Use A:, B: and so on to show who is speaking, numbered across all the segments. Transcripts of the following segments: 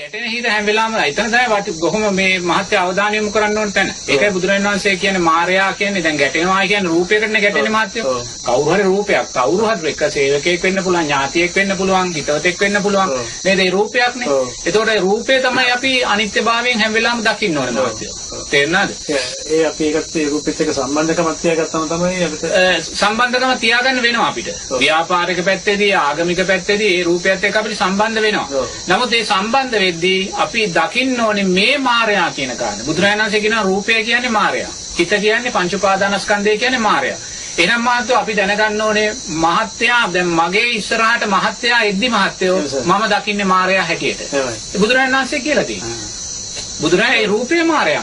A: ගැටෙන හිත හැම වෙලාවෙම එතන තමයි කොහොම මේ මහත්ය අවධානය යොමු කරන්න ඕන තැන. ඒකයි බුදුරජාණන් වහන්සේ කියන්නේ මායя කියන්නේ දැන් ගැටෙනවා කියන්නේ රූපයකටනේ ගැටෙන්නේ මහත්ය. කවුරු හරි රූපයක් කවුරු හරි එක සේවකයෙක් වෙන්න පුළුවන් ඥාතියෙක් වෙන්න පුළුවන් හිතවතෙක් වෙන්න පුළුවන්. නේද ඒ රූපයක්නේ. එතකොට ඒ රූපය තමයි අපි අනිත්‍යභාවයෙන් හැම වෙලාවෙම දකින්න ඕනේ මහත්ය. තේරෙනවද?
B: ඒ අපි ඒකත් ඒ ගෲප් එක සම්බන්ධකමක් තියාගත්තම තමයි අපිට
A: සම්බන්ධකමක් තියාගන්න වෙනවා අපිට. ව්‍යාපාරික පැත්තේදී ආගමික පැත්තේදී ඒ රූපයත් එක්ක අපිට සම්බන්ධ වෙනවා. නමුත් ඒ සම්බන්ධ වෙද්දී අපි දකින්න ඕනේ මේ මායя කියන කාරණේ. බුදුරජාණන් වහන්සේ කියනවා රූපය කියන්නේ මායя. හිත කියන්නේ පංච උපාදානස්කන්ධය කියන්නේ මායя. එහෙනම් මාතෝ අපි දැනගන්න ඕනේ මහත්යා දැන් මගේ ඉස්සරහට මහත්යා එද්දි මහත්යෝ මම දකින්නේ මායя හැටියට. බුදුරජාණන් වහන්සේ කියලා තියෙනවා. බුදුරජාණන් ඒ රූපේ
B: මායя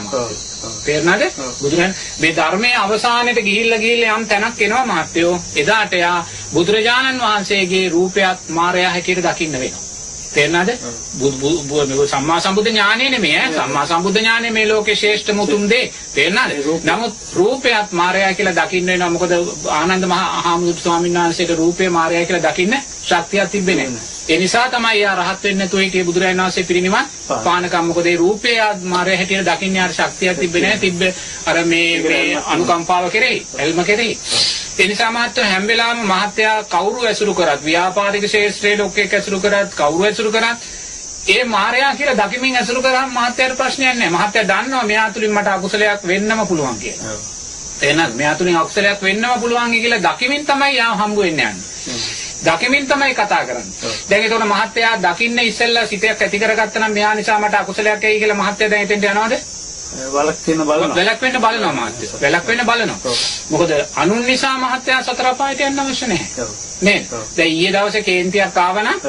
A: තේරුණාද? බුදුරජාණන් මේ ධර්මයේ අවසානයේට ගිහිල්ලා ගිහිල්ලා යම් තැනක් එනවා මහත්තයෝ. එදාට යා බුදුරජාණන් වහන්සේගේ රූපයත් මායя හැටියට දකින්න වෙනවා. තේරෙනවද? සම්මා සම්බුද්ධ ඥානෙ නෙමෙයි ඈ. සම්මා සම්බුද්ධ ඥානෙ මේ ලෝකේ ශ්‍රේෂ්ඨම උතුම් දේ.
B: තේරෙනවද?
A: නමුත් රූපයත් මායя කියලා දකින්න වෙනවා. මොකද ආනන්ද මහා ආමඳුත් ස්වාමීන් වහන්සේට රූපේ මායя කියලා දකින්න ශක්තියක් තිබෙන්නේ නැහැ. ඒ නිසා තමයි යා රහත් වෙන්න නැතුව හිටියේ බුදුරජාණන් වහන්සේ පිරිනිවන් පානකම් මොකද ඒ රූපය මාරය හැටියට දකින්න යාට ශක්තියක් තිබ්බේ නැහැ තිබ්බ අර මේ මේ අනුකම්පාව කෙරෙයි එල්ම කෙරෙයි ඒ නිසා මහත්තයා හැම වෙලාවෙම මහත්තයා කවුරු ඇසුරු කරත් ව්‍යාපාරික ශේෂ්ත්‍රයේ ලෝකයක ඇසුරු කරත් කවුරු ඇසුරු කරත් ඒ මායя කියලා දකිමින් ඇසුරු කරාම මහත්තයාට ප්‍රශ්නයක් නැහැ. මහත්තයා දන්නවා මෙයා තුලින් මට අකුසලයක් වෙන්නම පුළුවන් කියලා. එහෙනම් මෙයා තුලින් අකුසලයක් වෙන්නම පුළුවන් කියලා දකිමින් තමයි යා හම්බ වෙන්නේ. දකිමින් තමයි කතා කරන්නේ. දැන් ඒතකොට මහත්තයා දකින්න ඉස්සෙල්ලා සිතයක් ඇති කරගත්තා නම් මෙයා නිසා මට අකුසලයක් ඇයි කියලා මහත්තයා දැන් එතෙන්ට යනවද?
B: ඒ වලක් තියෙන බලනවා.
A: වැලක් වෙන්න බලනවා මහත්තයා. වැලක් වෙන්න බලනවා. මොකද අනුන් නිසා මහත්තයා සතර පායට යන්න අවශ්‍ය නැහැ. නේද? දැන් ඊයේ දවසේ කේන්තියක් ආවනම්.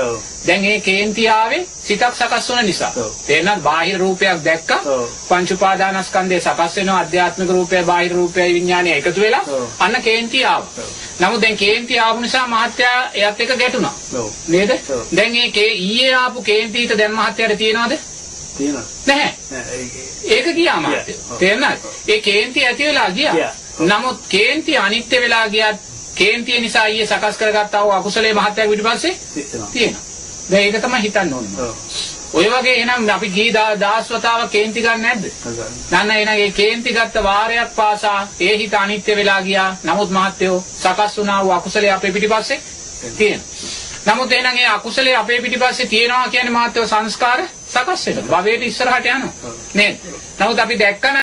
A: දැන් ඒ කේන්ති ආවේ සිතක් සකස් වුණ නිසා. තේරෙනවද? බාහිර රූපයක් දැක්කා. පංච උපාදානස්කන්ධය සකස් වෙනවා. අධ්‍යාත්මික රූපය, බාහිර රූපය, විඥානය එකතු වෙලා. අන්න කේන්ති ආවා. නමුත් දැන් කේන්ති ආපු නිසා මහත්තයා එයත් එක ගැටුණා. නේද? දැන් කේ ඊයේ ආපු කේන්තිට දැන් මහත්තයාට තියෙනවද?
B: තියෙනවා.
A: නැහැ. ඒක ගියා.
B: ඔව්.
A: තේරුණාද? ඒ කේන්ති ඇති වෙලා ගියා. නමුත් කේන්ති අනිත්‍ය වෙලා ගියත් කේන්තිය නිසා ඊයේ සකස් කරගත්තා වූ අකුසලයේ මහත්තයා පිටිපස්සේ
B: තියෙනවා.
A: දැන් ඒක තමයි හිතන්න ඕනේ. ඔය වගේ එහෙනම් අපි දා- දාස්වතාව කේන්ති ගන්න නැද්ද? නන්න එහෙනම් ඒ කේන්ති ගත්ත වාරයක් පාසා ඒ හිත අනිත්‍ය වෙලා ගියා. නමුත් මහත්තයෝ සකස් වුණා වූ අකුසලයේ අපේ පිටිපස්සේ තියෙනවා. නමුත් එහෙනම් ඒ අකුසලයේ අපේ පිටිපස්සේ තියෙනවා කියන්නේ මහත්තයෝ සංස්කාර සකස් වෙනවා. භවයට ඉස්සරහට යනවා. නේද? නමුත් අපි දැක්කම